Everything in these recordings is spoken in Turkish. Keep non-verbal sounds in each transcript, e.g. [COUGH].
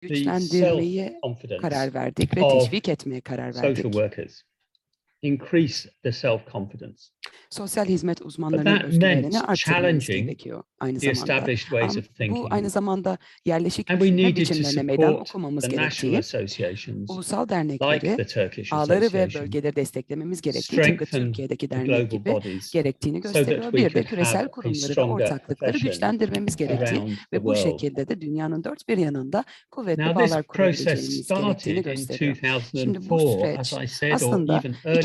güçlendirmeye karar verdik ve teşvik etmeye karar verdik. İncrease the self-confidence, Sosyal hizmet uzmanlarının özgüvenini challenging gerekiyor aynı zamanda. established ways Ama of thinking. Bu aynı zamanda yerleşik düşünme biçimlerine meydan okumamız gerektiği, associations ulusal like dernekleri, Turkish ağları ve bölgeleri desteklememiz gerektiği, tıpkı Türkiye'deki dernek gibi bodies gerektiğini gösteriyor. we Bir de küresel kurumları ve ortaklıkları güçlendirmemiz gerektiği ve bu şekilde de dünyanın dört bir yanında kuvvetli Now, bağlar kurabileceğimiz gerektiğini gösteriyor. Şimdi bu 2004, as süreç aslında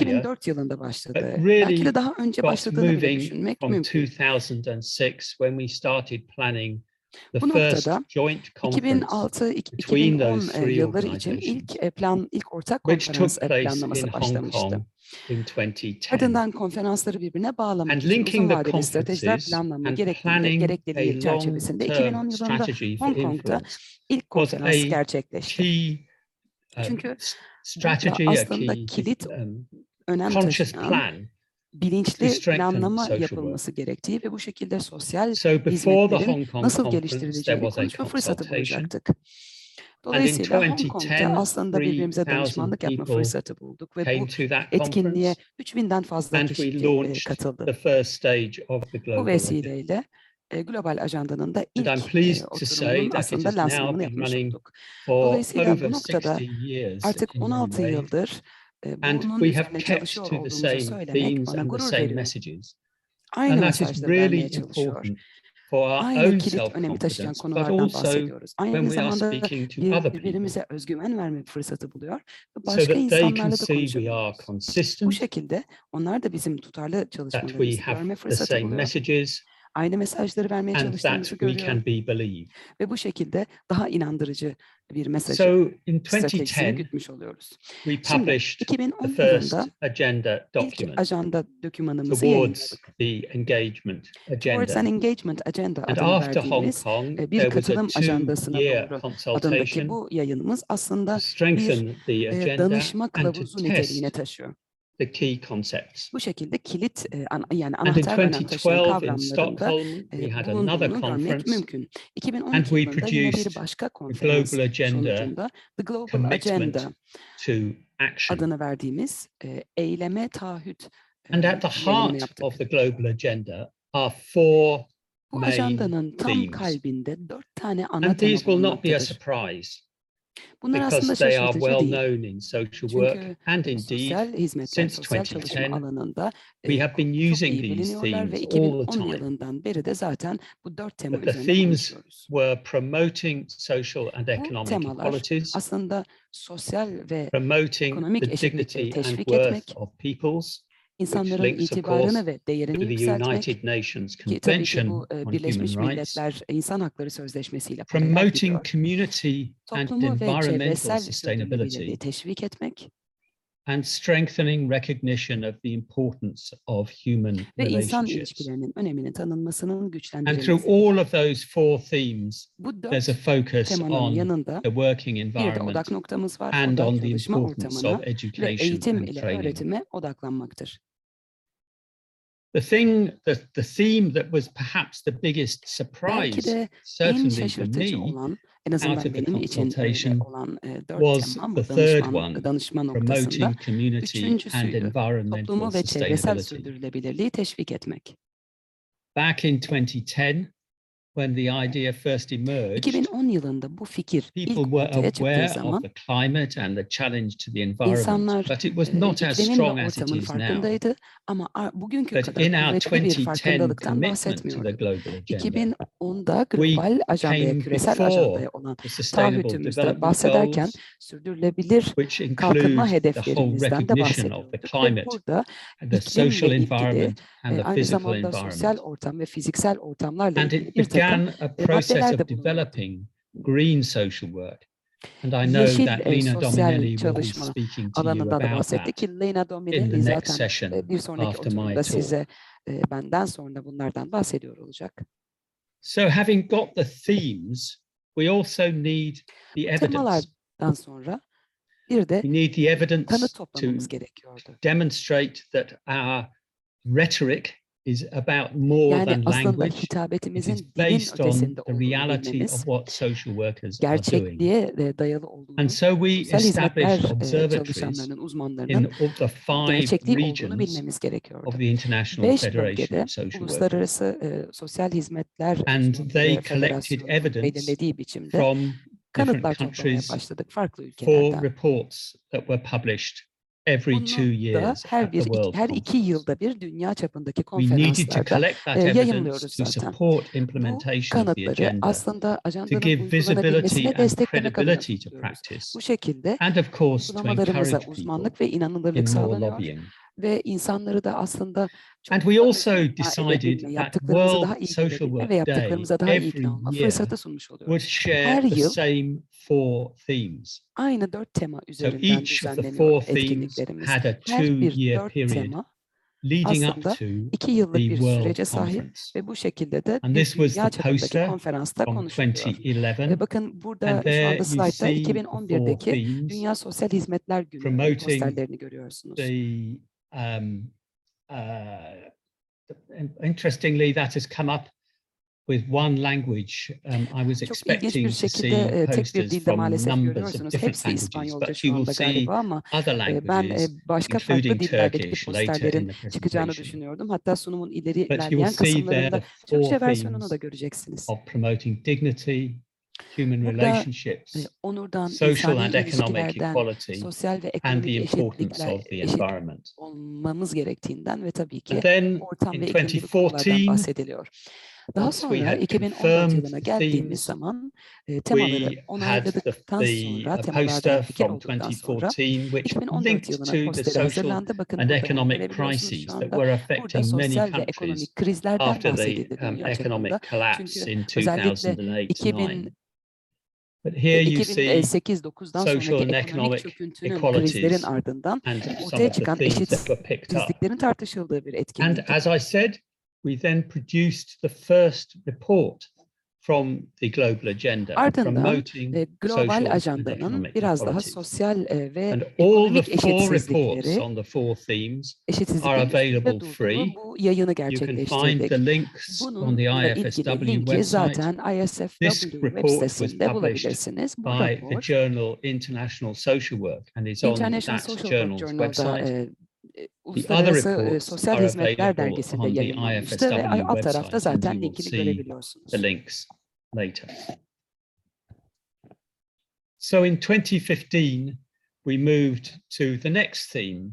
2004 yılında başladı. but Belki really de daha önce başladığını bile düşünmek mümkün. 2006 when we started planning the Bu first noktada joint conference 2006-2010 those three yılları için ilk e, plan, ilk ortak konferans e, planlaması başlamıştı. Kong in 2010. Ardından konferansları birbirine bağlamak için uzun vadeli stratejiler planlanma gerekliliği a çerçevesinde 2010 long-term yılında Hong Kong'da ilk konferans gerçekleşti. key uh, Çünkü strategy, aslında kilit um, Önem taşıyan plan. bilinçli planlama yapılması gerektiği ve bu şekilde sosyal So hizmetlerin nasıl geliştirileceğini konuşma fırsatı bulacaktık. Dolayısıyla Hong 2010, Kong'da aslında birbirimize 3,000 danışmanlık yapma fırsatı bulduk ve bu etkinliğe conference 3000'den fazla kişi katıldı. Bu vesileyle e, global ajandanın da ilk e, oturumunun aslında lansmanını yapmış olduk. Dolayısıyla bu noktada 60 years Artık in many 16 ways. yıldır and we have kept to the same themes and the same messages. And that is really important for our own self-confidence, but also when we are speaking to other people, so that they can see we are consistent, that we have the same messages, Aynı mesajları vermeye and çalıştığımızı we görüyor can be believed. ve bu şekilde daha inandırıcı bir mesajı, So in stratejisini 2010, gütmüş oluyoruz. we Şimdi published 2010 the first agenda ilk document ajanda dokümanımızı towards the engagement Towards an agenda. Engagement Agenda And adını after Hong Kong, e, bir katılım ajandasına doğru adındaki bu yayınımız aslında the e, agenda danışma kılavuzu niteliğine taşıyor. The key concepts. Bu şekilde kilit e, an- yani And in anahtar önem taşıyan 2012 in Stockholm, we e, had another bulunduğunu görmek conference, mümkün. 2012 and we yine bir produced başka the konferans global agenda The Global Agenda to action. adını verdiğimiz e, eyleme taahhüt e, And at the heart of the global agenda are four Bu ajandanın tam kalbinde dört tane ana And these will not be a surprise Bunlar because they are well değil. known in social work Çünkü and indeed hizmetler, since 2010, alanında we have been using these themes all the time. yılından beri de zaten bu dört tema But the themes were promoting social and economic temalar equalities, Aslında sosyal ve promoting the dignity and worth etmek, of peoples, insanların itibarını ve değerini yükseltmek ki tabii ki bu e, Birleşmiş Milletler İnsan Hakları Sözleşmesi ile paralel gidiyor. Toplumu ve çevresel sürdürülebilirliği teşvik etmek and strengthening recognition of the importance of human ve insan relationships. ilişkilerinin öneminin tanınmasının And through güçlendirilmesi. all of those four themes, Bu there's a focus temanın on yanında the working bir de environment odak noktamız var. and on the çalışma importance ortamına of ve education eğitim and ile training. öğretime odaklanmaktır the thing, the, the theme that was perhaps the biggest surprise, certainly for me, out of the consultation was the third one, promoting community and environmental sustainability. Back in 2010, when the idea first emerged, 2010 yılında bu fikir ilk people were ortaya çıktığı zaman of the climate and the challenge to the environment, insanlar but it was e, not as iklimin strong ve as it ortamın is now. farkındaydı ama bugünkü But kadar in our kuvvetli bir 2010 farkındalıktan commitment to the bahsetmiyordu. global agenda, 2010'da we global ajandaya, came küresel before ajandaya olan the Sustainable taahhütümüzde Development bahsederken Goals, sürdürülebilir which kalkınma include the whole hedeflerimizden de recognition of the bahsediyorduk. Ve climate, burada and the iklimle social ilgili, environment, and e, the aynı physical zamanda sosyal environment. ortam ve fiziksel ortamlarla And ilgili it bir takım began a process of developing green social work. And I know Yeşil, that Lina sosyal Dominelli will be çalışma speaking to you da about bahsettik that ki Leyna in Dominelli the next zaten session bir sonraki after my oturumda talk. size e, benden sonra bunlardan bahsediyor olacak. So having got the themes, we also need the evidence. Temalardan sonra bir de We need the evidence tanı to gerekiyordu. demonstrate that our rhetoric is about more Yani than language. It is hitabetimizin dilin based on the reality of what social workers are doing. dayalı olduğunu, And so we established observatories in the five regions of the International Federation of Social Workers uluslararası e, sosyal hizmetler And they collected evidence from different countries başladık farklı for reports that were published every two years her bir iki, her iki yılda bir dünya çapındaki konferanslarda e, yayınlıyoruz zaten. bu kanıtları aslında ajandanın uygulanabilmesine desteklemek adına Bu şekilde uygulamalarımıza uzmanlık ve in inanılırlık sağlanıyor. Ve insanları da aslında çok And we also decided that World Social Work ve yaptıklarımıza daha iyi ikna olma fırsatı sunmuş oluyoruz. Her yıl same four themes. Aynı dört tema So üzerinden the düzenleniyor etkinliklerimiz. had a Her bir dört period tema leading up aslında to iki yıllık bir sürece sahip ve bu şekilde de dünya çapındaki konferansta konuşuluyor. 2011. Ve bakın burada şu anda slaytta see the four 2011'deki themes. Dünya Sosyal Hizmetler Günü posterlerini görüyorsunuz. Um, uh, interestingly, that has come up with one language. Um, I was Çok expecting to see şekilde tek bir posters from numbers of different languages, but you will see ama other ben languages, başka including Turkish, later in the çıkacağını presentation. düşünüyordum. Hatta sunumun ileri But you will ilerleyen see there kısımlarında Türkçe versiyonunu themes da göreceksiniz. of promoting dignity, human relationships, E, Onurdan, social and economic equality, sosyal ve and the importance of the environment. olmamız gerektiğinden ve tabii ki And then ortam in ve iklim gibi konulardan 2014, bahsediliyor. Daha sonra had 2014 confirmed yılına geldiğimiz zaman e, temaları onayladıktan sonra temalardan poster fikir olduktan sonra 2014, which 2014 linked yılına social hazırlandı. Bakın and economic crises that were affecting many countries after the um, economic collapse in özellikle 2008-9. But here you see social economic inequalities ardından ortaya çıkan eşitsizliklerin tartışıldığı bir etkinlik. And as I said, we then produced the first report from the global agenda Ardından, promoting E, social global and ajandanın biraz daha sosyal e, ve And all the four reports on the four themes are available free. bu yayını You can find the links on the Bununla IFSW website zaten This ISFW web report was sitesinde published bulabilirsiniz. Bu by the Journal International Social Work and is on that journal's website. e, Uluslararası e, Sosyal Hizmetler Dergisi'nde on the yayınlanmıştı ve alt tarafta zaten linkini görebiliyorsunuz. the links later. So in 2015, we moved to the next theme,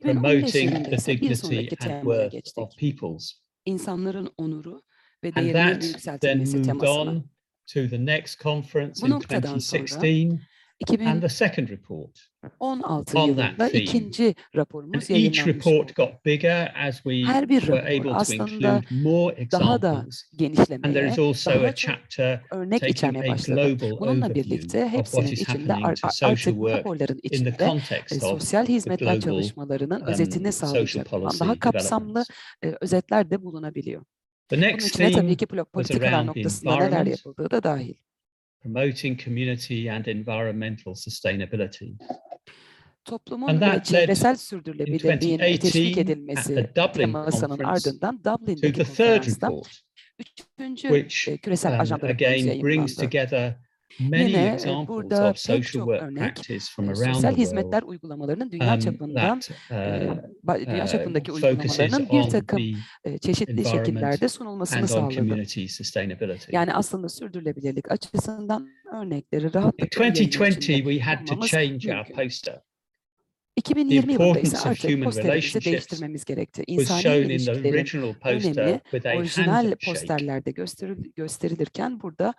promoting the dignity and worth geçtik. of peoples. İnsanların onuru ve And değerinin that then yükseltilmesi moved temasına. on to the next conference Bu in 2016 and the second report. 2016 on yılında that theme. ikinci And raporumuz each yayınlanmış report got bigger as we Her bir were rapor able to aslında include more daha da examples. And there genişlemeye, is also daha a çok chapter örnek taking içermeye a başladı. global Bununla birlikte overview of what hepsinin is içinde happening ar- to ar- social artık work raporların in the içinde e, context of sosyal hizmetler global, çalışmalarının um, özetini social sağlayacak olan policy daha kapsamlı developments. e, özetler de bulunabiliyor. The Bunun next içine tabii theme ki plo- was politikalar around the noktasında neler environment. yapıldığı da dahil. promoting community and environmental sustainability. Toplumun ve çevresel sürdürülebilirliğin teşvik edilmesi ardından Dublin'deki konferansda üçüncü küresel um, ajanda again brings together Yine, e, burada pek çok örnek, E, Sosyal hizmetler uygulamalarının dünya um, çapından e, uh, ba- dünya uh, çapındaki uygulamalarının bir takım çeşitli şekillerde sunulmasını sağladı. Yani aslında sürdürülebilirlik açısından örnekleri rahatlıkla In yayın 2020, içinde we had to change our poster. 2020 yılında ise artık posterimizi değiştirmemiz gerekti. İnsani ilişkilerin önemi orijinal posterlerde gösteril- gösterilirken burada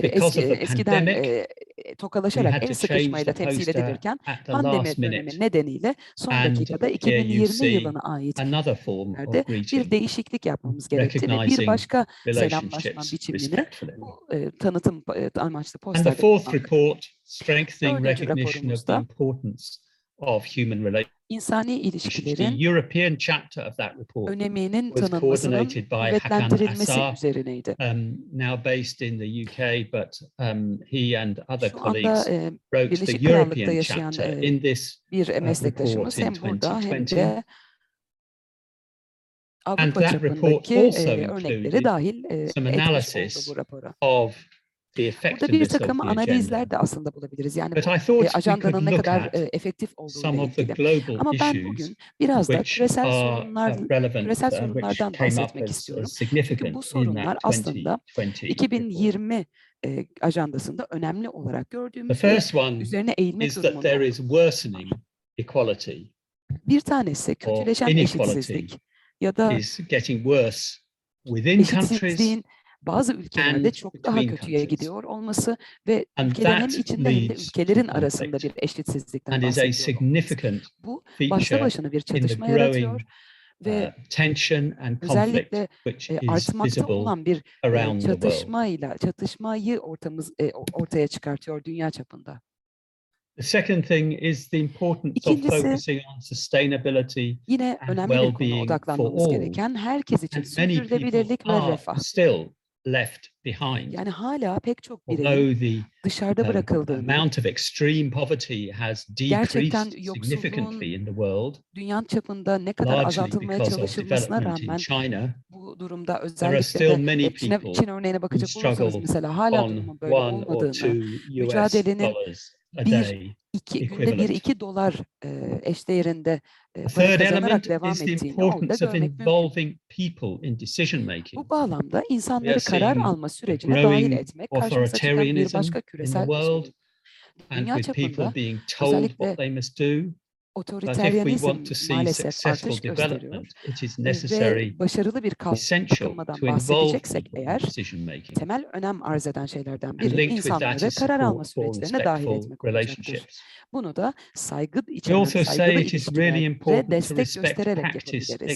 e, eski, eskiden pandemic, e, tokalaşarak el sıkışmayla temsil edilirken pandemi dönemi nedeniyle son dakikada here you 2020 see yılına ait bir değişiklik yapmamız gerekti ve bir başka selamlaşma biçimini bu e, tanıtım e, amaçlı posterde strengthening Dördüncü raporumuzda of human relations. İnsani The European chapter of that report öneminin was coordinated by Hakan Assar, üzerineydi. um, now based in the UK, but um, he and other Şu anda colleagues e, wrote the European yaşayan chapter e, in this bir uh, meslektaşımız report in hem burada hem 2020. de Avrupa that report also e, included dahil e, some analysis of Burada bir takım analizler de aslında bulabiliriz. Yani e, ajandanın ne kadar e, efektif the ilgili. Ama ben bugün biraz da küresel sorunlar, küresel uh, sorunlardan bahsetmek istiyorum. significant bu sorunlar aslında 2020 report. 2020 e, ajandasında önemli olarak gördüğümüz üzerine eğilmek durumunda Bir tanesi kötüleşen eşitsizlik ya da eşitsizliğin bazı ülkelerde çok daha kötüye gidiyor olması ve ülkelerin hem içinde hem de ülkelerin arasında bir eşitsizlikten bahsediyor. Bu başlı başına bir çatışma yaratıyor ve uh, tension and conflict özellikle e, artmakta olan bir e, çatışmayla çatışmayı ortamız e, ortaya çıkartıyor dünya çapında. The second thing is the importance of İkincisi, focusing on sustainability Yine and önemli bir konu well-being for odaklanmamız all. gereken herkes için sürdürülebilirlik ve refah. still left behind. Yani hala pek çok the dışarıda bırakıldığını, amount of extreme poverty has decreased significantly in the world, dünya çapında ne kadar azaltılmaya çalışılmasına rağmen China, bu durumda özellikle de people Çin örneğine bakacak olursanız mesela hala durumun böyle olmadığını, mücadelenin bir day. iki, günde bir iki dolar e, eşdeğerinde e, para kazanarak devam ettiğini orada görmek mümkün. Bu bağlamda insanları karar alma sürecine dahil etmek karşımıza çıkan bir başka küresel bir sorun. Dünya çapında özellikle see maalesef artış gösteriyor ve başarılı bir kalkınmadan bahsedeceksek eğer temel önem arz eden şeylerden biri insanları karar alma süreçlerine dahil etmek olacaktır. Bunu da saygı içeren, saygılı really ilişkilere destek göstererek yapabiliriz.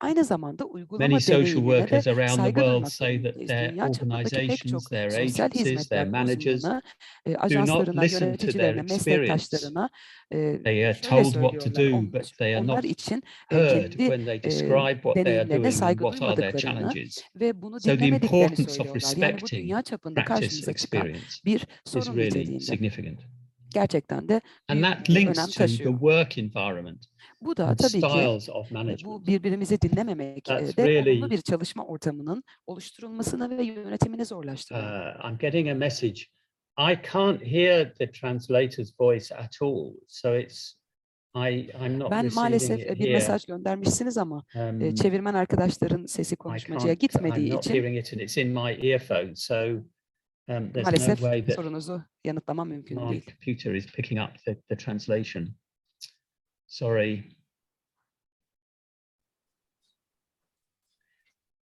aynı zamanda uygulama Many social workers around the world say that their organizations, their agencies, their managers do not listen to their experience. They are told what to do, but they are not heard when they describe what they are doing and what are their challenges. So the importance of respecting practice experience is really significant. Gerçekten de And that links önem to the taşıyor. work environment Bu da tabii ki e, bu birbirimizi dinlememek e, That's de really- bir çalışma ortamının oluşturulmasını ve yönetimini zorlaştırıyor. Uh, I'm getting a message. I can't hear the translator's voice at all. So it's I I'm not Ben maalesef e, bir here. mesaj göndermişsiniz ama Um, çevirmen arkadaşların sesi konuşmacıya gitmediği I'm not için hearing it and it's in my earphone. So um, there's no way that sorunuzu yanıtlamam mümkün my değil. computer is picking up the, the translation. Sorry.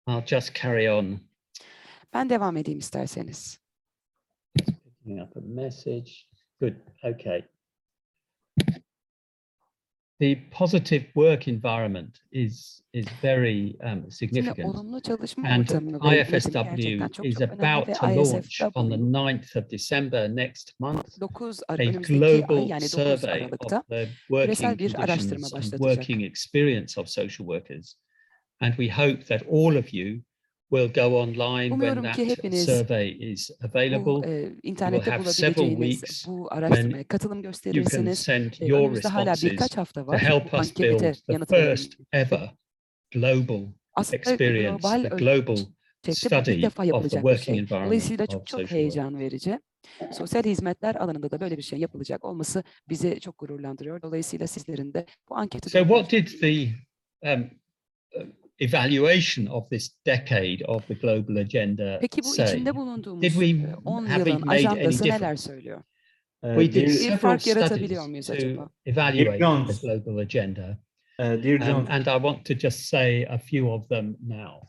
I'll just carry on Ben devam edeyim isterseniz. picking up a message. Good. Okay. The positive work environment is is very um, significant. And ortamı ve yönetimi IFSW is about to launch on the ISFW 9th of December next month a Ar- önümüzdeki ay global survey of the working conditions and working experience of social workers. And we hope that all of you will go online when Umuyorum ki that hepiniz survey is bu available. e, internette have several weeks bu araştırmaya katılım You can send E, your önümüzde hala responses birkaç hafta to var help bu us build the first ever global experience, global the global bu study ilk defa yapılacak bir working şey. environment Dolayısıyla çok çok heyecan verici. Sosyal hizmetler alanında da böyle bir şey yapılacak olması bizi çok gururlandırıyor. Dolayısıyla sizlerin de bu anketi So what did the um, evaluation of this decade of the global agenda Peki bu say? içinde bulunduğumuz Did we e, 10 have yılın made any ajandası neler söylüyor? Uh, We did Bir several fark yaratabiliyor muyuz studies acaba? to evaluate the global agenda, uh, dear um, and I want to just say a few of them now.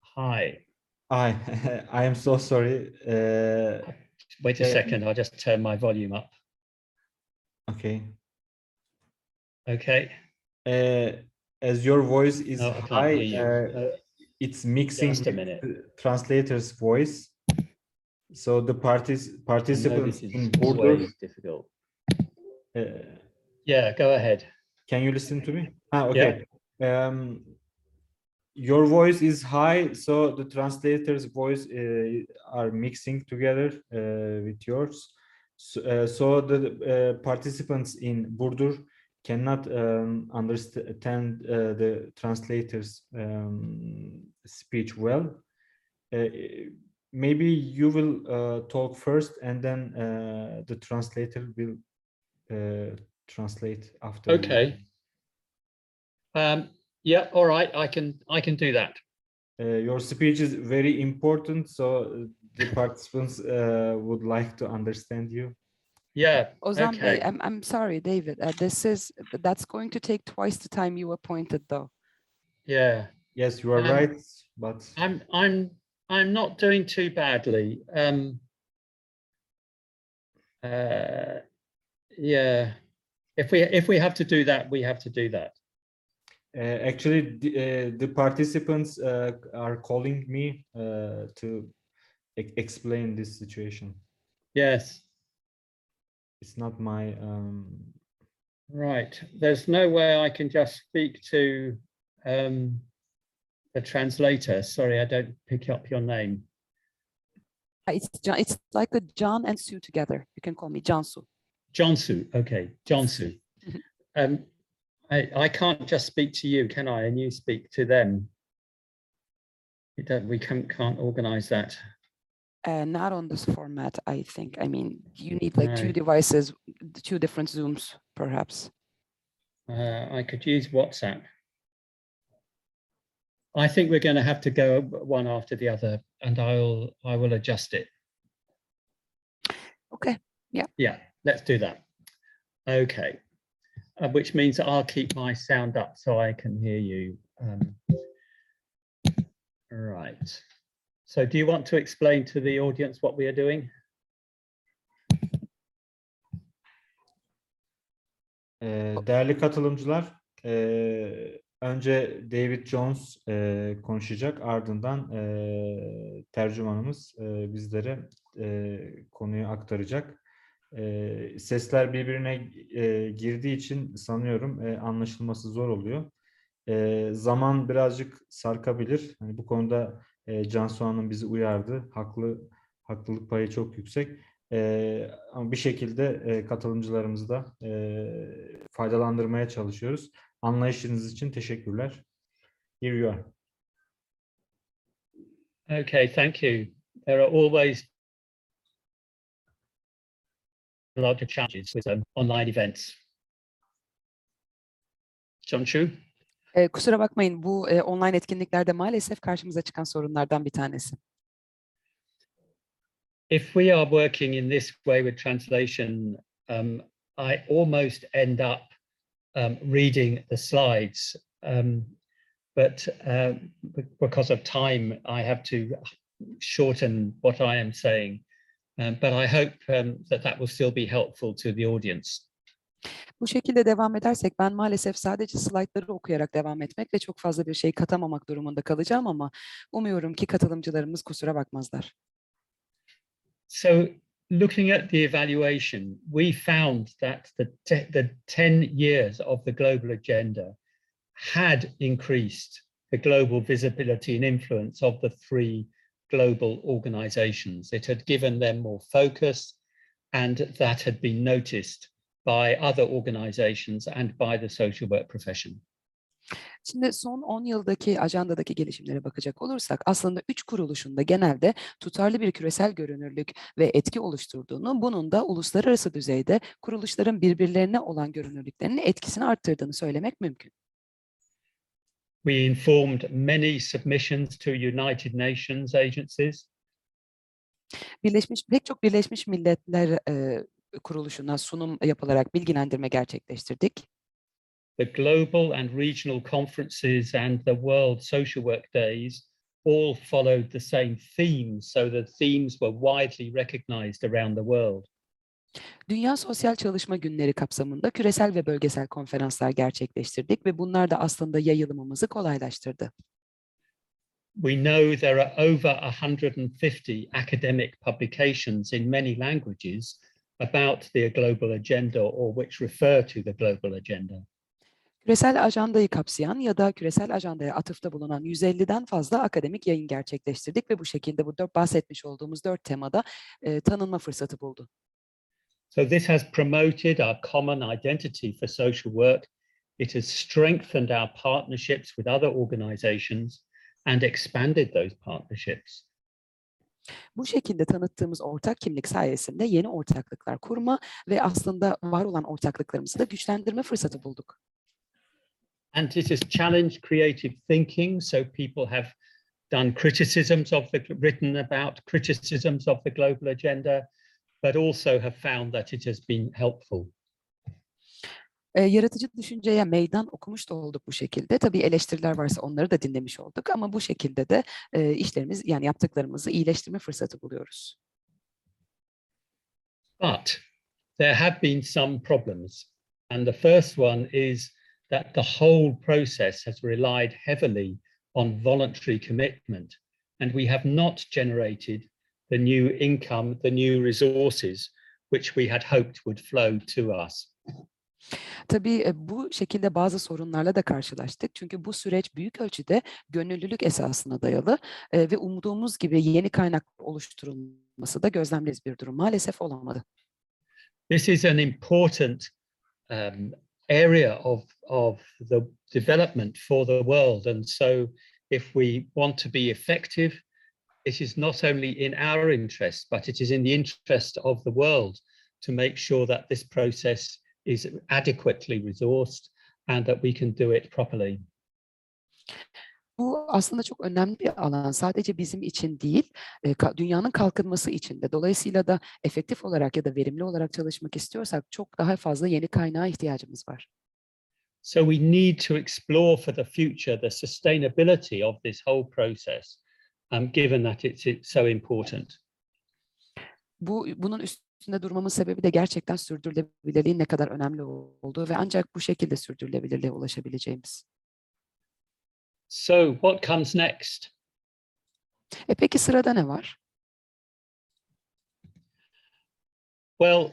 Hi, I [LAUGHS] I am so sorry. Uh, wait a Yeah. second, I'll just turn my volume up. okay. Okay. Uh, as your voice is No, high, uh, Uh, it's mixing Just a minute. the translator's voice. So the parties participants in is border. always difficult. Uh, Yeah, go ahead. can you listen to me? Ah, okay. Um, your voice is high, so the translator's voice uh, are mixing together uh, with yours. So, uh, so the uh, participants in Burdur cannot um, understand uh, the translator's um, speech well, uh, maybe you will uh, talk first and then uh, the translator will uh, translate after. Okay. Um, yeah, all right, I can, I can do that. Uh, your speech is very important, so the participants uh, would like to understand you. Yeah, Ozan Okay. I'm, I'm sorry, David. Uh, this is, that's going to take twice the time you appointed though. yeah. Yes, you are Um, right, but I'm, I'm, I'm not doing too badly. Um, uh, yeah, if we, if we have to do that, we have to do that. uh, actually the, uh, the participants uh, are calling me uh, to e- explain this situation. Yes, It's not my um, right. There's no way I can just speak to um, the translator. Sorry, I don't pick up your name. Uh, It's, Jo- it's like a John and Sue together. You can call me Jansu. Johnsu, okay, Johnsu. [LAUGHS] Um, I, I can't just speak to you, can I? And you speak to them. We don't, we can't, can't organize that. Uh, not on this format, I think. I mean, you need like two devices, two different Zooms, perhaps. Uh, I could use WhatsApp. I think we're going to have to go one after the other and I'll, I will adjust it. Okay. Yeah, Yeah. let's do that. Okay. Uh, which means that I'll keep my sound up so I can hear you. Um, right. So do you want to explain to the audience what we are doing? Ee, Değerli katılımcılar, eee, önce David Jones eee, konuşacak, ardından tercümanımız bizlere konuyu aktaracak. Sesler birbirine girdiği için sanıyorum anlaşılması zor oluyor. Zaman birazcık sarkabilir. Hani bu konuda eee Cansu Hanım bizi uyardı. Haklı, haklılık payı çok yüksek. Eee, ama bir şekilde eee, katılımcılarımızı da eee, faydalandırmaya çalışıyoruz. Anlayışınız için teşekkürler. Here you are. Okay, thank you. There are always a lot of challenges with um, online events. John Ee, kusura bakmayın, bu e, online etkinliklerde maalesef karşımıza çıkan sorunlardan bir tanesi. if we are working in this way with translation, um, I almost end up um, reading the slides. Um, but be- because of time, I have to shorten what I am saying. Um, but I hope um, that that will still be helpful to the audience. Bu şekilde devam edersek ben maalesef sadece slaytları okuyarak devam etmek ve çok fazla bir şey katamamak durumunda kalacağım ama umuyorum ki katılımcılarımız kusura bakmazlar. So looking at the evaluation, we found that the, te- the 10 years of the global agenda had increased the global visibility and influence of the three global organizations. It had given them more focus and that had been noticed by other organizations and by the social work profession. Şimdi son 10 yıldaki ajandadaki gelişimlere bakacak olursak aslında üç kuruluşun da genelde tutarlı bir küresel görünürlük ve etki oluşturduğunu, bunun da uluslararası düzeyde kuruluşların birbirlerine olan görünürlüklerinin etkisini arttırdığını söylemek mümkün. We informed many submissions to United Nations agencies Birleşmiş pek çok Birleşmiş Milletler e, kuruluşuna sunum yapılarak bilgilendirme gerçekleştirdik. the global and regional conferences and the World Social Work Days all followed the same themes, so the themes were widely recognized around the world. Dünya Sosyal Çalışma Günleri kapsamında küresel ve bölgesel konferanslar gerçekleştirdik ve bunlar da aslında yayılımımızı kolaylaştırdı. We know there are over 150 academic publications in many languages about the global agenda or which refer to the global agenda. Küresel ajandayı kapsayan ya da küresel ajandaya atıfta bulunan 150'den fazla akademik yayın gerçekleştirdik ve bu şekilde bu dört bahsetmiş olduğumuz dört temada e, tanınma fırsatı buldu. So this has promoted our common identity for social work. It has strengthened our partnerships with other organizations and expanded those partnerships. Bu şekilde tanıttığımız ortak kimlik sayesinde yeni ortaklıklar kurma ve aslında var olan ortaklıklarımızı da güçlendirme fırsatı bulduk. And it has challenged creative thinking. So people have done criticisms of the written about criticisms of the global agenda, but also have found that it has been helpful. E, yaratıcı düşünceye meydan okumuş da olduk bu şekilde. Tabii eleştiriler varsa onları da dinlemiş olduk ama bu şekilde de e, işlerimiz yani yaptıklarımızı iyileştirme fırsatı buluyoruz. But there have been some problems. And the first one is that the whole process has relied heavily on voluntary commitment. And we have not generated the new income, the new resources, which we had hoped would flow to us. Tabii e, bu şekilde bazı sorunlarla da karşılaştık. Çünkü bu süreç büyük ölçüde gönüllülük esasına dayalı e, ve umduğumuz gibi yeni kaynak oluşturulması da gözlemleriz bir durum. Maalesef olamadı. This is an important um, area of, of the development for the world. And so if we want to be effective, it is not only in our interest, but it is in the interest of the world to make sure that this process is adequately resourced and that we can do it properly. Bu aslında çok önemli bir alan. Sadece bizim için değil, e, dünyanın kalkınması için de. Dolayısıyla da efektif olarak ya da verimli olarak çalışmak istiyorsak çok daha fazla yeni kaynağa ihtiyacımız var. So we need to explore for the future the sustainability of this whole process, um, given that it's, it's so important. Bu bunun üstünde durmamın sebebi de gerçekten sürdürülebilirliğin ne kadar önemli olduğu ve ancak bu şekilde sürdürülebilirliğe ulaşabileceğimiz. So what comes next? E peki sırada ne var? Well,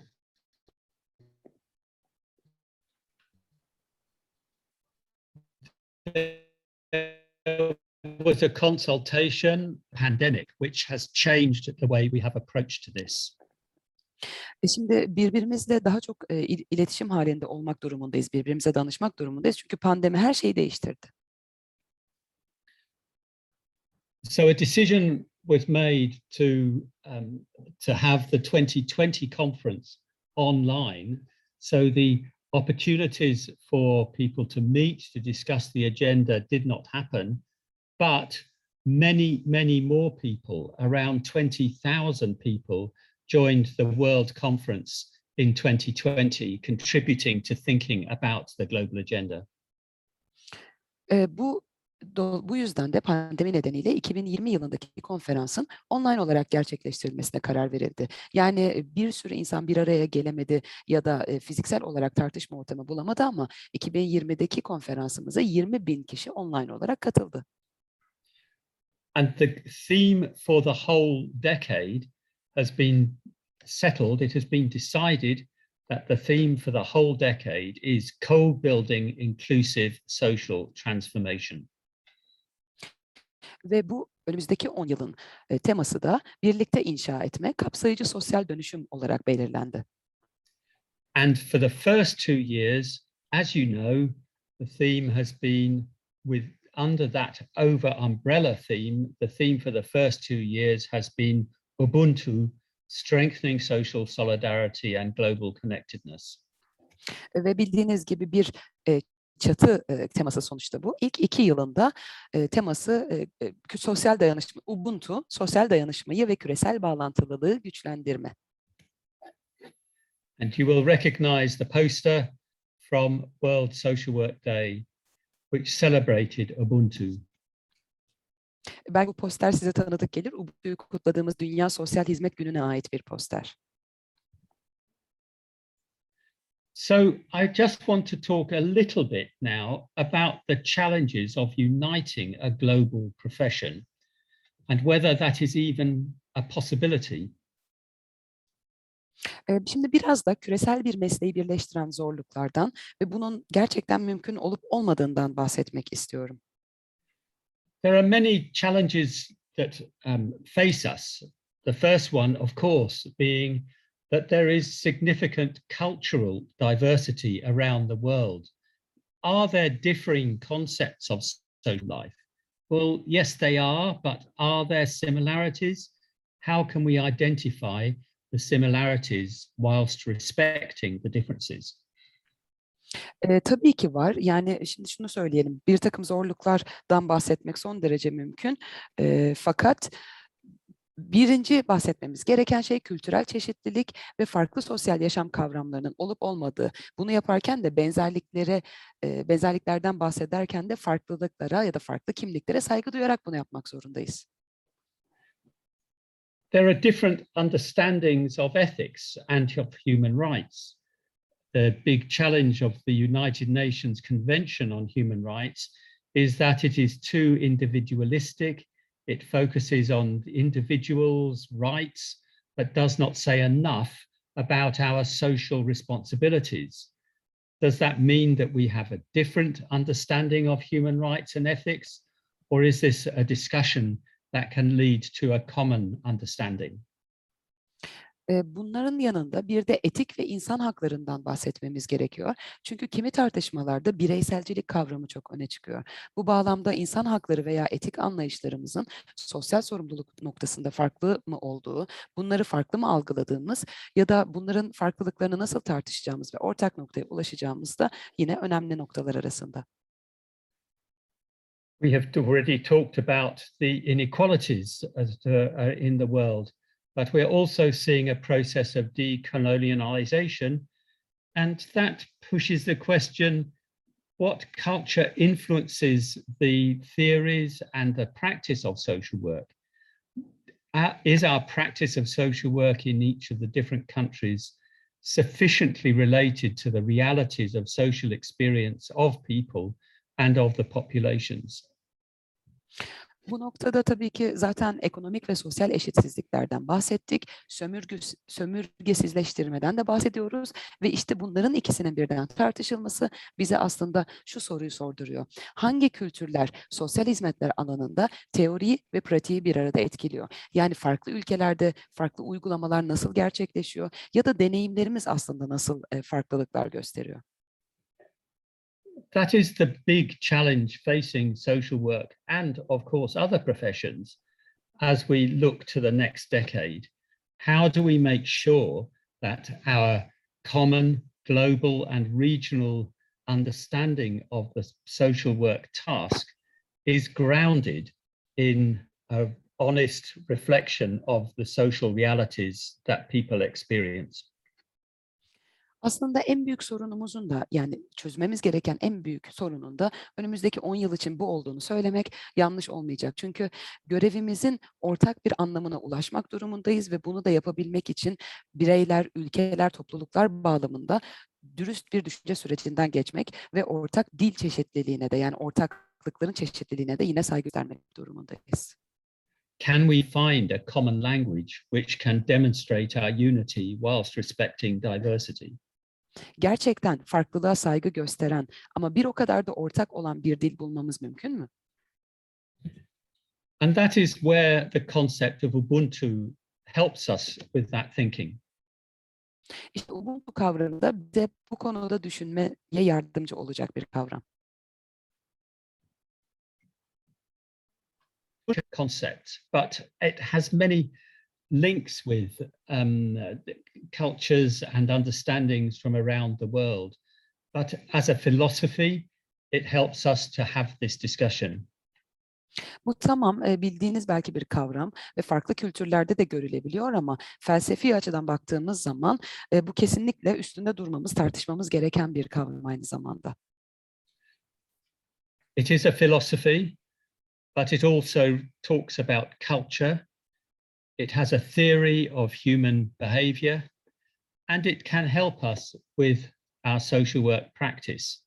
there was a consultation pandemic, which has changed the way we have approached to this. E şimdi birbirimizle daha çok e, il- iletişim halinde olmak durumundayız, birbirimize danışmak durumundayız. Çünkü pandemi her şeyi değiştirdi. So a decision was made to um, to have the 2020 conference online. So the opportunities for people to meet to discuss the agenda did not happen, but many, many more people, around 20,000 people, joined the World Conference in 2020, contributing to thinking about the global agenda. E, bu bu yüzden de pandemi nedeniyle 2020 yılındaki konferansın online olarak gerçekleştirilmesine karar verildi. Yani e, bir sürü insan bir araya gelemedi ya da e, fiziksel olarak tartışma ortamı bulamadı ama 2020'deki konferansımıza 20 bin kişi online olarak katıldı. And the theme for the whole decade has been settled. It has been decided that the theme for the whole decade is co-building inclusive social transformation. Ve bu önümüzdeki 10 yılın e, teması da birlikte inşa etme, kapsayıcı sosyal dönüşüm olarak belirlendi. And for the first two years, as you know, the theme has been with under that over umbrella theme, the theme for the first two years has been Ubuntu, strengthening social solidarity and global connectedness. Ve bildiğiniz gibi bir e, çatı e, teması sonuçta bu. İlk iki yılında e, teması e, e, sosyal dayanışma, Ubuntu, sosyal dayanışmayı ve küresel bağlantılılığı güçlendirme. And you will recognize the poster from World Social Work Day, which celebrated Ubuntu. Belki bu poster size tanıdık gelir. Ubuntu'yu kutladığımız Dünya Sosyal Hizmet Günü'ne ait bir poster. So I just want to talk a little bit now about the challenges of uniting a global profession and whether that is even a possibility. Şimdi biraz da küresel bir mesleği birleştiren zorluklardan ve bunun gerçekten mümkün olup olmadığından bahsetmek istiyorum. There are many challenges that um, face us. The first one, of course, being that there is significant cultural diversity around the world. Are there differing concepts of social life? Well, yes, they are, but are there similarities? How can we identify the similarities whilst respecting the differences? Eee, tabii ki var. Yani, şimdi şunu söyleyelim, birtakım zorluklardan bahsetmek son derece mümkün. Eee, fakat 1'inci bahsetmemiz gereken şey kültürel çeşitlilik ve farklı sosyal yaşam kavramlarının olup olmadığı. Bunu yaparken de benzerliklere, eee, benzerliklerden bahsederken de farklılıklara ya da farklı kimliklere saygı duyarak bunu yapmak zorundayız. There are different understandings of ethics and of human rights. The big challenge of the United Nations Convention on Human Rights is that it is too individualistic. It focuses on the individuals' rights, but does not say enough about our social responsibilities. Does that mean that we have a different understanding of human rights and ethics? Or is this a discussion that can lead to a common understanding? Bunların yanında bir de etik ve insan haklarından bahsetmemiz gerekiyor. Çünkü kimi tartışmalarda bireyselcilik kavramı çok öne çıkıyor. Bu bağlamda insan hakları veya etik anlayışlarımızın sosyal sorumluluk noktasında farklı mı olduğu, bunları farklı mı algıladığımız ya da bunların farklılıklarını nasıl tartışacağımız ve ortak noktaya ulaşacağımız da yine önemli noktalar arasında. We have already talked about the inequalities uh, in the world, but we're also seeing a process of decolonialization, and that pushes the question what culture influences the theories and the practice of social work? Uh, is our practice of social work in each of the different countries sufficiently related to the realities of social experience of people and of the populations? Bu noktada tabii ki zaten ekonomik ve sosyal eşitsizliklerden bahsettik. Sömürgüs sömürgesizleştirmeden de bahsediyoruz ve işte bunların ikisinin birden tartışılması bize aslında şu soruyu sorduruyor. Hangi kültürler sosyal hizmetler alanında teoriyi ve pratiği bir arada etkiliyor? Yani farklı ülkelerde farklı uygulamalar nasıl gerçekleşiyor ya da deneyimlerimiz aslında nasıl e, farklılıklar gösteriyor? That is the big challenge facing social work and, of course, other professions as we look to the next decade. How do we make sure that our common global and regional understanding of the social work task is grounded in a honest reflection of the social realities that people experience? Aslında en büyük sorunumuzun da yani çözmemiz gereken en büyük sorunun da önümüzdeki 10 yıl için bu olduğunu söylemek yanlış olmayacak. Çünkü görevimizin ortak bir anlamına ulaşmak durumundayız ve bunu da yapabilmek için bireyler, ülkeler, topluluklar bağlamında dürüst bir düşünce sürecinden geçmek ve ortak dil çeşitliliğine de yani ortaklıkların çeşitliliğine de yine saygı göstermek durumundayız. Can we find a common language which can demonstrate our unity whilst respecting diversity? Gerçekten farklılığa saygı gösteren ama bir o kadar da ortak olan bir dil bulmamız mümkün mü? And that is where the concept of Ubuntu helps us with that thinking. İşte Ubuntu kavramı da bize bu konuda düşünmeye yardımcı olacak bir kavram. Concept, but it has many links with um, cultures and understandings from around the world. But as a philosophy, it helps us to have this discussion. Bu tamam bildiğiniz belki bir kavram ve farklı kültürlerde de görülebiliyor ama felsefi açıdan baktığımız zaman bu kesinlikle üstünde durmamız, tartışmamız gereken bir kavram aynı zamanda. It is a philosophy, but it also talks about culture It has a theory of human behavior, and it can help us with our social work practice.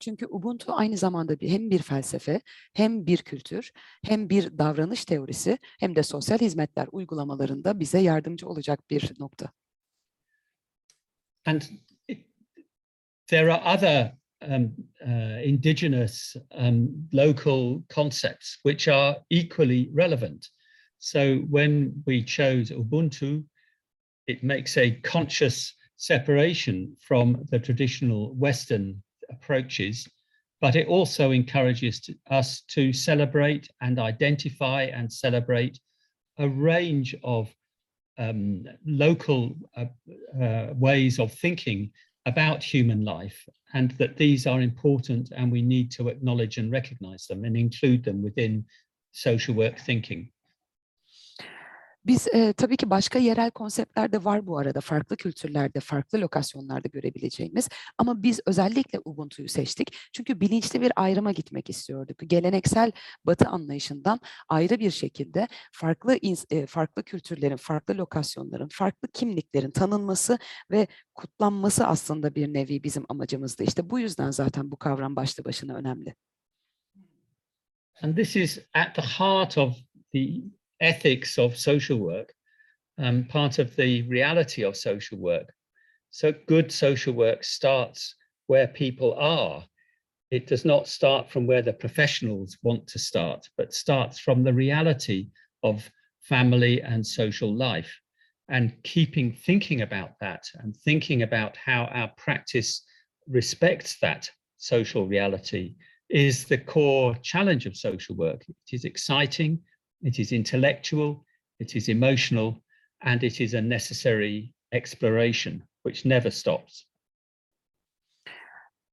Çünkü Ubuntu aynı zamanda bir, hem bir felsefe, hem bir kültür, hem bir davranış teorisi, hem de sosyal hizmetler uygulamalarında bize yardımcı olacak bir nokta. And it, there are other um, uh, indigenous um, local concepts which are equally relevant. So when we chose Ubuntu, it makes a conscious separation from the traditional Western approaches, but it also encourages to- us to celebrate and identify and celebrate a range of um, local uh, uh, ways of thinking about human life, and that these are important and we need to acknowledge and recognize them and include them within social work thinking. Biz e, tabii ki başka yerel konseptler de var bu arada. Farklı kültürlerde, farklı lokasyonlarda görebileceğimiz. Ama biz özellikle Ubuntu'yu seçtik. Çünkü bilinçli bir ayrıma gitmek istiyorduk. Geleneksel Batı anlayışından ayrı bir şekilde farklı e, farklı kültürlerin, farklı lokasyonların, farklı kimliklerin tanınması ve kutlanması aslında bir nevi bizim amacımızdı. İşte bu yüzden zaten bu kavram başlı başına önemli. And this is at the heart of the ethics of social work, um, part of the reality of social work. So good social work starts where people are. It does not start from where the professionals want to start, but starts from the reality of family and social life. And keeping thinking about that and thinking about how our practice respects that social reality is the core challenge of social work. It is exciting, it is intellectual, it is emotional, and it is a necessary exploration which never stops.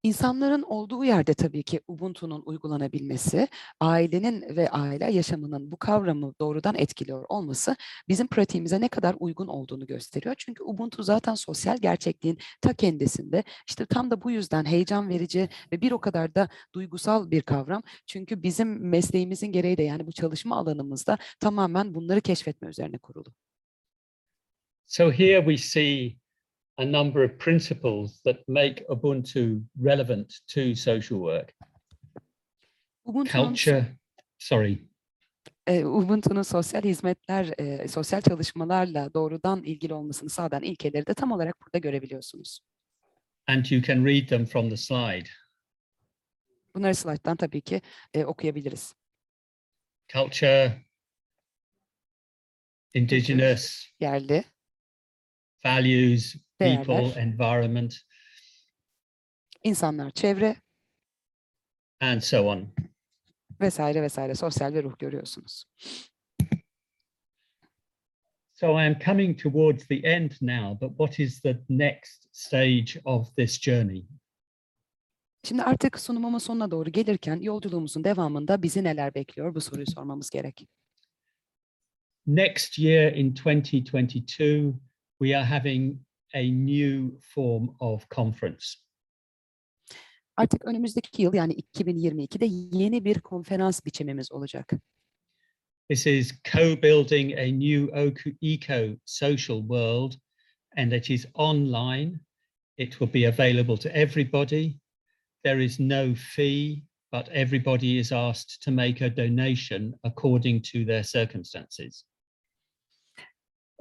İnsanların olduğu yerde tabii ki Ubuntu'nun uygulanabilmesi, ailenin ve aile yaşamının bu kavramı doğrudan etkiliyor olması bizim pratiğimize ne kadar uygun olduğunu gösteriyor. Çünkü Ubuntu zaten sosyal gerçekliğin ta kendisinde. İşte tam da bu yüzden heyecan verici ve bir o kadar da duygusal bir kavram. Çünkü bizim mesleğimizin gereği de yani bu çalışma alanımızda tamamen bunları keşfetme üzerine kurulu. So here we see a number of principles that make Ubuntu relevant to social work. Ubuntu'nun Culture, sorry, e, Ubuntu'nun sosyal hizmetler, e, sosyal çalışmalarla doğrudan ilgili olmasını sağlayan ilkeleri de tam olarak burada görebiliyorsunuz. and you can read them from the slide. Bunları slayttan tabii ki e, okuyabiliriz. Culture, indigenous, Yerli, values, people, Değerler. environment, insanlar, çevre and so on. vesaire vesaire sosyal ve ruh görüyorsunuz. So I am coming towards the end now, but what is the next stage of this journey? Şimdi artık sunumumun sonuna doğru gelirken yolculuğumuzun devamında bizi neler bekliyor bu soruyu sormamız gerek. Next year in 2022, we are having a new form of conference. Artık önümüzdeki yıl yani 2022'de yeni bir konferans biçimimiz olacak. This is co-building a new eco-social world, and it is online. It will be available to everybody. There is no fee, but everybody is asked to make a donation according to their circumstances.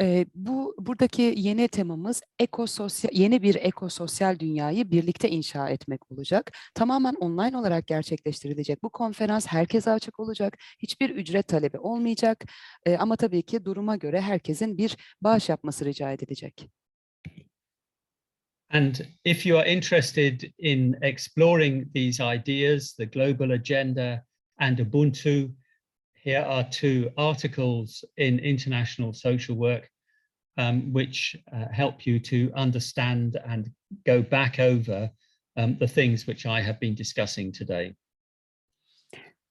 Ee, bu buradaki yeni temamız ekososyal yeni bir ekososyal dünyayı birlikte inşa etmek olacak. Tamamen online olarak gerçekleştirilecek. Bu konferans herkese açık olacak. Hiçbir ücret talebi olmayacak. Ee, ama tabii ki duruma göre herkesin bir bağış yapması rica edilecek. And if you are interested in exploring these ideas, the global agenda and Ubuntu, here are two articles in International Social Work um, which uh, help you to understand and go back over um, the things which I have been discussing today.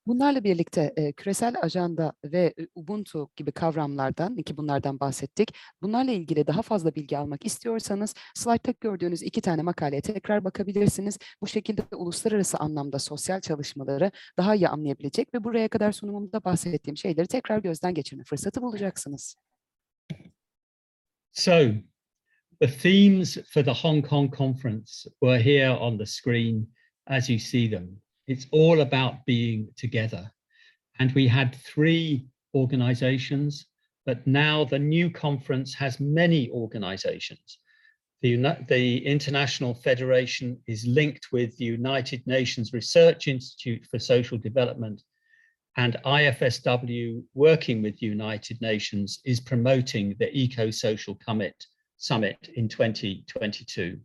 Bunlarla birlikte e, küresel ajanda ve Ubuntu gibi kavramlardan ki bunlardan bahsettik. Bunlarla ilgili daha fazla bilgi almak istiyorsanız slaytta gördüğünüz iki tane makaleye tekrar bakabilirsiniz. Bu şekilde uluslararası anlamda sosyal çalışmaları daha iyi anlayabilecek ve buraya kadar sunumumda bahsettiğim şeyleri tekrar gözden geçirme fırsatı bulacaksınız. So the themes for the Hong Kong conference were here on the screen as you see them. It's all about being together. And we had three organizations, but now the new conference has many organizations. The, the International Federation is linked with the United Nations Research Institute for Social Development and IFSW, working with United Nations, is promoting the Eco-Social Commit summit in 2022.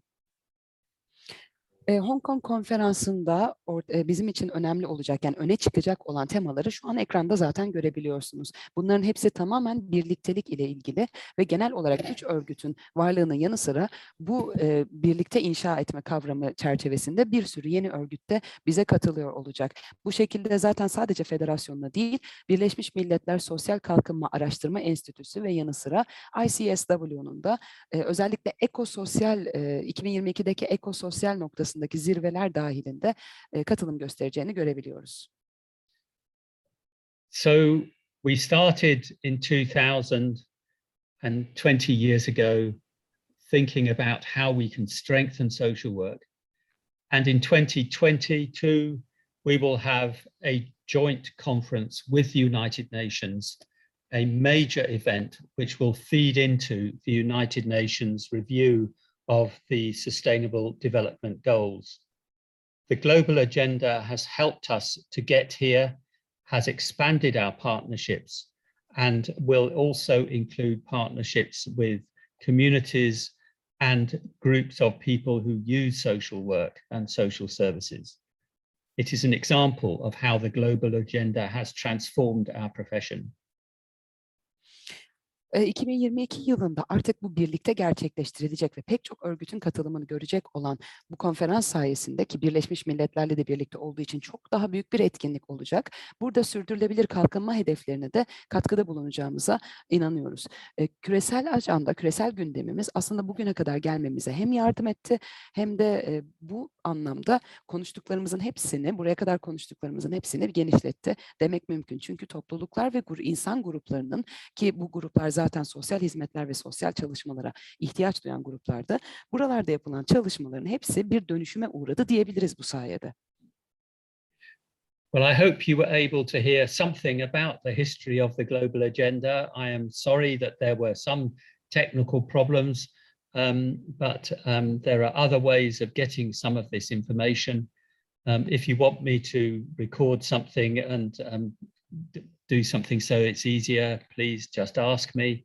E, Hong Kong konferansında or- e, bizim için önemli olacak yani öne çıkacak olan temaları şu an ekranda zaten görebiliyorsunuz. Bunların hepsi tamamen birliktelik ile ilgili ve genel olarak üç örgütün varlığının yanı sıra bu e, birlikte inşa etme kavramı çerçevesinde bir sürü yeni örgütte bize katılıyor olacak. Bu şekilde zaten sadece federasyonla değil Birleşmiş Milletler Sosyal Kalkınma Araştırma Enstitüsü ve yanı sıra ICSW'nun da e, özellikle ekososyal e, 2022'deki ekososyal noktasındaki zirveler dahilinde e, katılım göstereceğini görebiliyoruz. So we started in 2000 and 20 years ago thinking about how we can strengthen social work. And in 2022, we will have a joint conference with the United Nations, a major event which will feed into the United Nations review of the Sustainable Development Goals. The global agenda has helped us to get here has expanded our partnerships and will also include partnerships with communities and groups of people who use social work and social services. It is an example of how the global agenda has transformed our profession. E, 2022 yılında artık bu birlikte gerçekleştirilecek ve pek çok örgütün katılımını görecek olan bu konferans sayesinde ki Birleşmiş Milletler'le de birlikte olduğu için çok daha büyük bir etkinlik olacak. Burada sürdürülebilir kalkınma hedeflerine de katkıda bulunacağımıza inanıyoruz. Küresel ajanda, küresel gündemimiz aslında bugüne kadar gelmemize hem yardım etti hem de bu anlamda konuştuklarımızın hepsini, buraya kadar konuştuklarımızın hepsini genişletti demek mümkün. Çünkü topluluklar ve insan gruplarının ki bu gruplar zaten sosyal hizmetler ve sosyal çalışmalara ihtiyaç duyan gruplarda buralarda yapılan çalışmaların hepsi bir dönüşüme uğradı diyebiliriz bu sayede. Well, I hope you were able to hear something about the history of the global agenda. I am sorry that there were some technical problems, um, but um, there are other ways of getting some of this information. Um, if you want me to record something and um, do something so it's easier, please just ask me.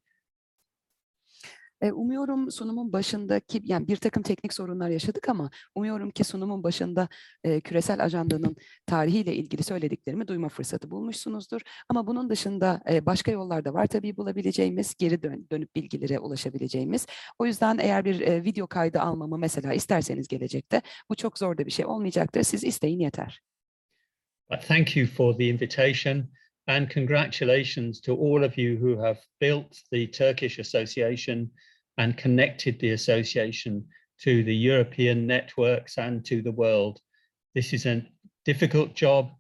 E, Umuyorum sunumun başındaki yani bir takım teknik sorunlar yaşadık ama umuyorum ki sunumun başında e, küresel ajandanın tarihiyle ilgili söylediklerimi duyma fırsatı bulmuşsunuzdur. Ama bunun dışında e, başka yollar da var tabii bulabileceğimiz, geri dön- dönüp bilgilere ulaşabileceğimiz. O yüzden eğer bir e, video kaydı almamı mesela isterseniz gelecekte bu çok zor da bir şey olmayacaktır. Siz isteyin yeter. But thank you for the invitation and congratulations to all of you who have built the Turkish Association and connected the association to the European networks and to the world. This is a difficult job.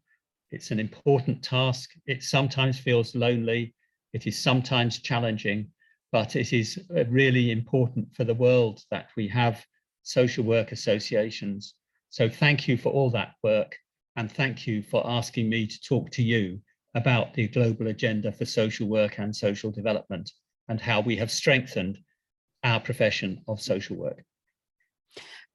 It's an important task. It sometimes feels lonely. It is sometimes challenging, but it is really important for the world that we have social work associations. So thank you for all that work. And thank you for asking me to talk to you about the global agenda for social work and social development and how we have strengthened our profession of social work.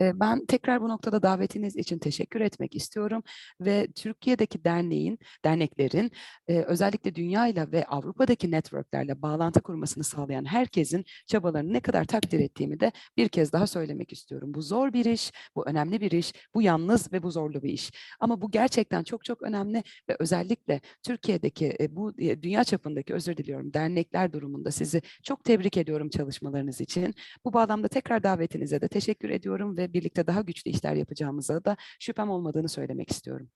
Ben tekrar bu noktada davetiniz için teşekkür etmek istiyorum ve Türkiye'deki derneğin, derneklerin özellikle dünyayla ve Avrupa'daki networklerle bağlantı kurmasını sağlayan herkesin çabalarını ne kadar takdir ettiğimi de bir kez daha söylemek istiyorum. Bu zor bir iş, bu önemli bir iş, bu yalnız ve bu zorlu bir iş. Ama bu gerçekten çok çok önemli ve özellikle Türkiye'deki e, bu e, dünya çapındaki özür diliyorum dernekler durumunda sizi çok tebrik ediyorum çalışmalarınız için. Bu bağlamda tekrar davetinize de teşekkür ediyorum ve birlikte daha güçlü işler yapacağımıza da şüphem olmadığını söylemek istiyorum.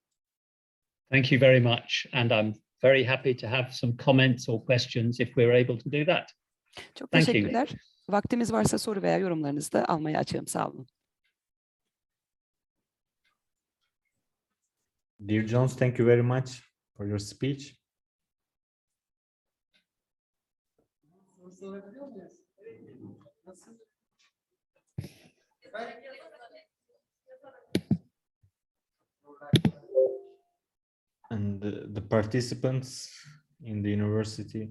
Thank you very much. And I'm very happy to have some comments or questions if we're able to do that. Çok Thank you. teşekkürler. Vaktimiz varsa soru veya yorumlarınızı da almaya açığım. Sağ olun. Dear Jones, thank you very much for your speech. and the, the participants in the university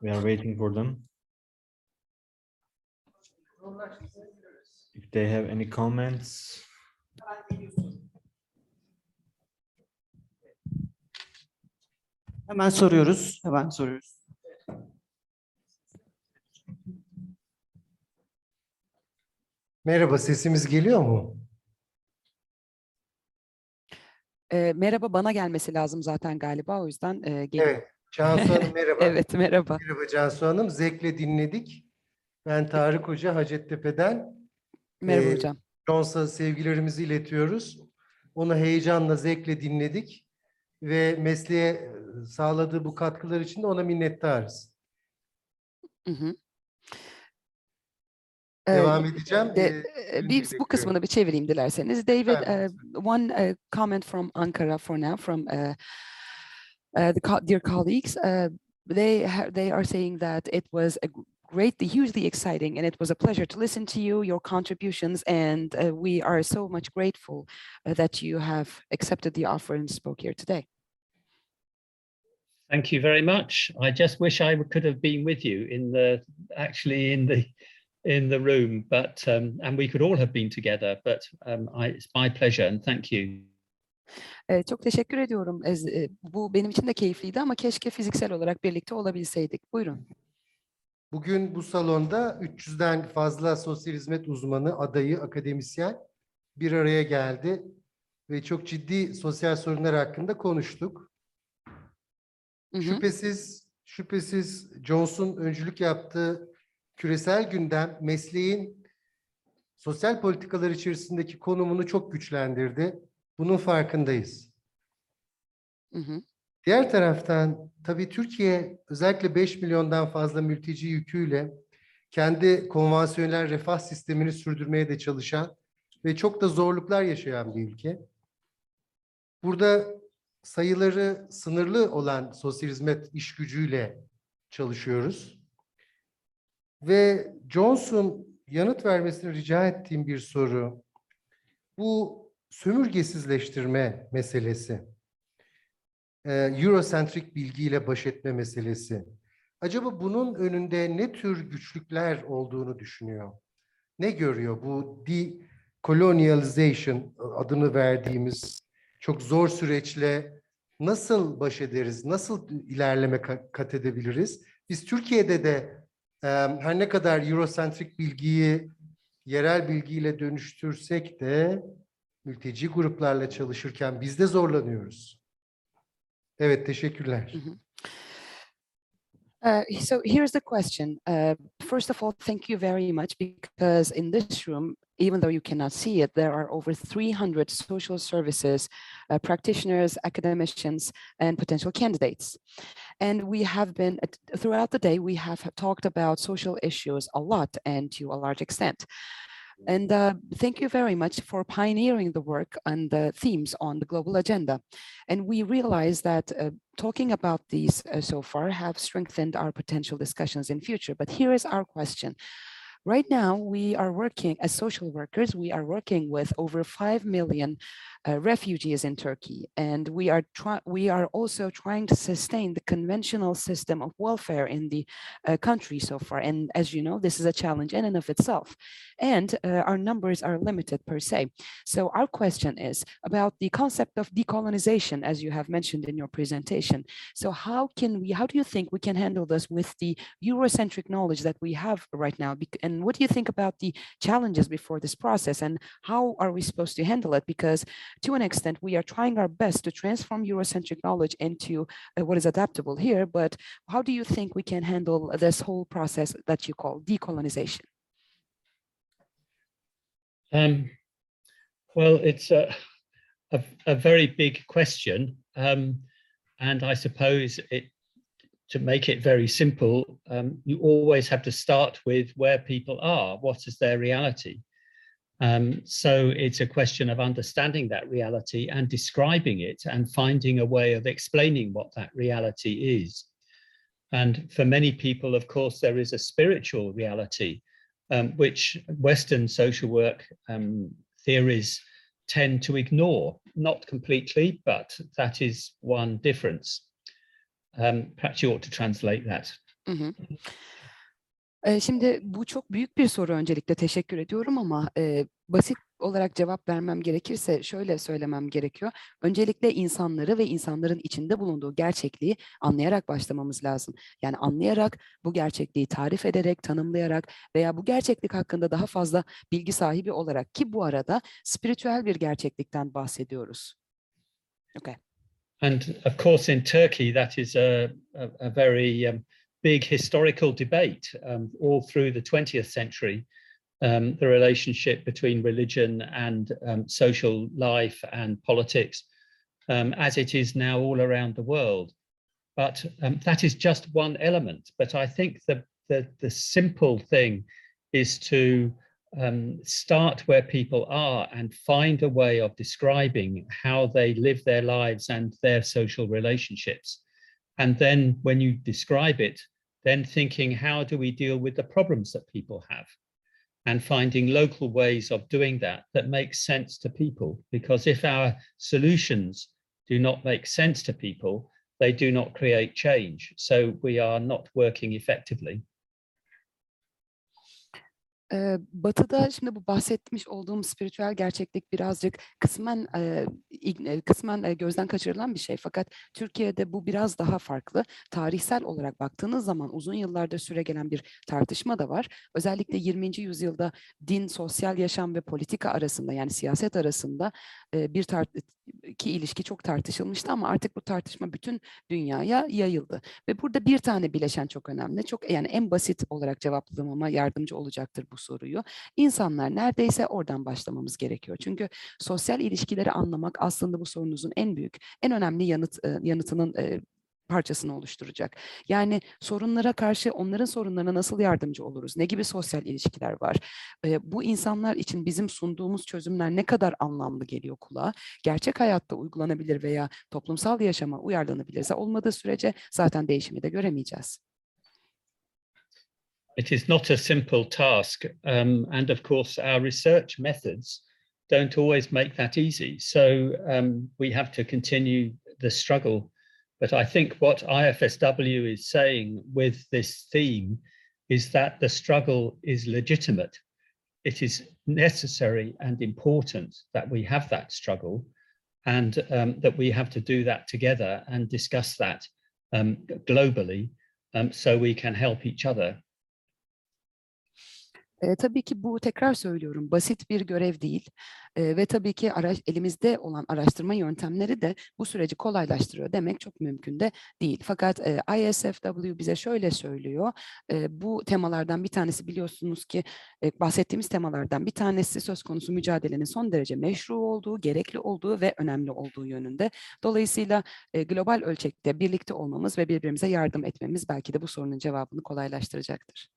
we are waiting for them if they have any comments Hemen soruyoruz. Hemen soruyoruz. Merhaba, sesimiz geliyor mu? Ee, merhaba bana gelmesi lazım zaten galiba o yüzden e, geliyor. Evet. Cansu Hanım merhaba. [LAUGHS] Evet merhaba. Merhaba Cansu Hanım. Zevkle dinledik. Ben Tarık Hoca Hacettepe'den. Merhaba Ee, hocam. Jones'a sevgilerimizi iletiyoruz. Onu heyecanla, zevkle dinledik. Ve mesleğe e, sağladığı bu katkılar için de ona minnettarız. Hı hı. Devam Ee, edeceğim. de- Ee, e, ürünü bir bu bekliyorum. kısmını bir çevireyim dilerseniz. David, Lütfen, uh, one uh, comment from Ankara for now from uh, uh, the co- dear colleagues. Uh, they they are saying that it was a great, hugely exciting, and it was a pleasure to listen to you, your contributions, and uh, we are so much grateful uh, that you have accepted the offer and spoke here today. Thank you very much. I just wish I could have been with you in the actually in the in the room, but um, and we could all have been together. But um, I, it's my pleasure and thank you. Ee, çok teşekkür ediyorum. E, bu benim için de keyifliydi ama keşke fiziksel olarak birlikte olabilseydik. Buyurun. Bugün bu salonda 300'den fazla sosyal hizmet uzmanı, adayı, akademisyen bir araya geldi ve çok ciddi sosyal sorunlar hakkında konuştuk. Hı hı. Şüphesiz, şüphesiz Johnson öncülük yaptığı küresel gündem mesleğin sosyal politikalar içerisindeki konumunu çok güçlendirdi. Bunun farkındayız. Hı hı. Diğer taraftan tabii Türkiye özellikle 5 milyondan fazla mülteci yüküyle kendi konvansiyonel refah sistemini sürdürmeye de çalışan ve çok da zorluklar yaşayan bir ülke. Burada sayıları sınırlı olan sosyal hizmet iş gücüyle çalışıyoruz. Ve Johnson yanıt vermesini rica ettiğim bir soru. Bu sömürgesizleştirme meselesi. e, Eurosentrik bilgiyle baş etme meselesi. Acaba bunun önünde ne tür güçlükler olduğunu düşünüyor? Ne görüyor bu decolonialization adını verdiğimiz çok zor süreçle nasıl baş ederiz? Nasıl ilerleme ka- kat edebiliriz? Biz Türkiye'de de her ne kadar Eurosentrik bilgiyi yerel bilgiyle dönüştürsek de mülteci gruplarla çalışırken biz de zorlanıyoruz. Evet, teşekkürler. Uh, so here's the question. Uh, first of all, thank you very much because in this room, even though you cannot see it, there are over 300 social services uh, practitioners, academicians, and potential candidates. And we have been, throughout the day, we have talked about social issues a lot and to a large extent. And uh, thank you very much for pioneering the work and the themes on the global agenda. And we realize that uh, talking about these uh, so far have strengthened our potential discussions in future. But here is our question. Right now, we are working as social workers, we are working with over 5 million uh, refugees in Turkey. And we are we are also trying to sustain the conventional system of welfare in the uh, country so far. And as you know, this is a challenge in and of itself. And uh, our numbers are limited per se. So our question is about the concept of decolonization, as you have mentioned in your presentation. So how can we, how do you think we can handle this with the Eurocentric knowledge that we have right now? And what do you think about the challenges before this process and how are we supposed to handle it? Because to an extent, we are trying our best to transform Eurocentric knowledge into uh, what is adaptable here. But how do you think we can handle this whole process that you call decolonization? Um, well, it's a, a, a very big question. Um, and I suppose it, to make it very simple, um, you always have to start with where people are, what is their reality. Um, so it's a question of understanding that reality and describing it and finding a way of explaining what that reality is. And for many people, of course, there is a spiritual reality, um, which Western social work um, theories tend to ignore. Not completely, but that is one difference. Um, perhaps you ought to translate that. Hı hı. Şimdi bu çok büyük bir soru öncelikle teşekkür ediyorum ama eee, basit olarak cevap vermem gerekirse şöyle söylemem gerekiyor. Öncelikle insanları ve insanların içinde bulunduğu gerçekliği anlayarak başlamamız lazım. Yani anlayarak, bu gerçekliği tarif ederek, tanımlayarak veya bu gerçeklik hakkında daha fazla bilgi sahibi olarak ki bu arada spiritüel bir gerçeklikten bahsediyoruz. Okay. And of course, in Turkey, that is a, a, a very um, big historical debate um, all through the 20th century. Um, the relationship between religion and um, social life and politics, um, as it is now all around the world. But um, that is just one element. But I think the, the, the simple thing is to um, start where people are and find a way of describing how they live their lives and their social relationships. And then when you describe it, then thinking, how do we deal with the problems that people have? And finding local ways of doing that that makes sense to people. Because if our solutions do not make sense to people, they do not create change. So we are not working effectively. Eee, Batı'da şimdi bu bahsetmiş olduğum spiritüel gerçeklik birazcık kısmen eee, kısmen eee, gözden kaçırılan bir şey. Fakat Türkiye'de bu biraz daha farklı. Tarihsel olarak baktığınız zaman uzun yıllardır süregelen bir tartışma da var. Özellikle 20. yüzyılda din, sosyal yaşam ve politika arasında yani siyaset arasında eee, bir tart ki ilişki çok tartışılmıştı ama artık bu tartışma bütün dünyaya yayıldı. Ve burada bir tane bileşen çok önemli. Çok yani en basit olarak cevaplamama yardımcı olacaktır bu soruyu. İnsanlar neredeyse oradan başlamamız gerekiyor. Çünkü sosyal ilişkileri anlamak aslında bu sorunuzun en büyük, en önemli yanıt e, yanıtının e, parçasını oluşturacak. Yani sorunlara karşı onların sorunlarına nasıl yardımcı oluruz? Ne gibi sosyal ilişkiler var? E, bu insanlar için bizim sunduğumuz çözümler ne kadar anlamlı geliyor kulağa? Gerçek hayatta uygulanabilir veya toplumsal yaşama uyarlanabilirse olmadığı sürece zaten değişimi de göremeyeceğiz. it is not a simple task. Um, and of course, our research methods don't always make that easy. So um, we have to continue the struggle. But I think what IFSW is saying with this theme is that the struggle is legitimate. It is necessary and important that we have that struggle and um, that we have to do that together and discuss that um, globally um, so we can help each other. E, tabii ki bu tekrar söylüyorum basit bir görev değil E, ve tabii ki araç, elimizde olan araştırma yöntemleri de bu süreci kolaylaştırıyor demek çok mümkün de değil. Fakat e, ISFW bize şöyle söylüyor e, bu temalardan bir tanesi biliyorsunuz ki e, bahsettiğimiz temalardan bir tanesi söz konusu mücadelenin son derece meşru olduğu, gerekli olduğu ve önemli olduğu yönünde. Dolayısıyla e, global ölçekte birlikte olmamız ve birbirimize yardım etmemiz belki de bu sorunun cevabını kolaylaştıracaktır.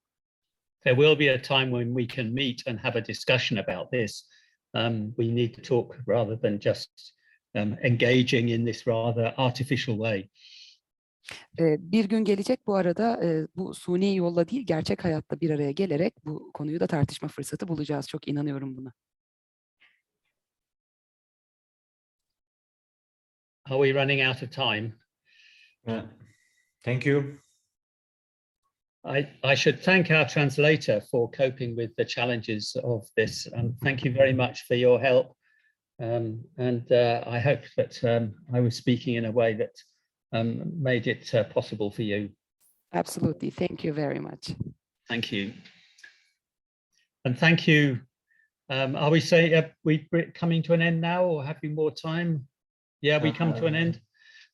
There will be a time when we can meet and have a discussion about this. Um, we need to talk rather than just um, engaging in this rather artificial way. Bir gün gelecek bu arada bu suni yolla değil gerçek hayatta bir araya gelerek bu konuyu da tartışma fırsatı bulacağız. Çok inanıyorum buna. Are we running out of time? Uh, Thank you. I, I should thank our translator for coping with the challenges of this. And thank you very much for your help. Um, and uh, I hope that um, I was speaking in a way that um, made it uh, possible for you. Absolutely. Thank you very much. Thank you. And thank you. Um, are we saying uh, we we're coming to an end now or have we more time? Yeah, we come to an end.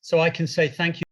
So I can say thank you.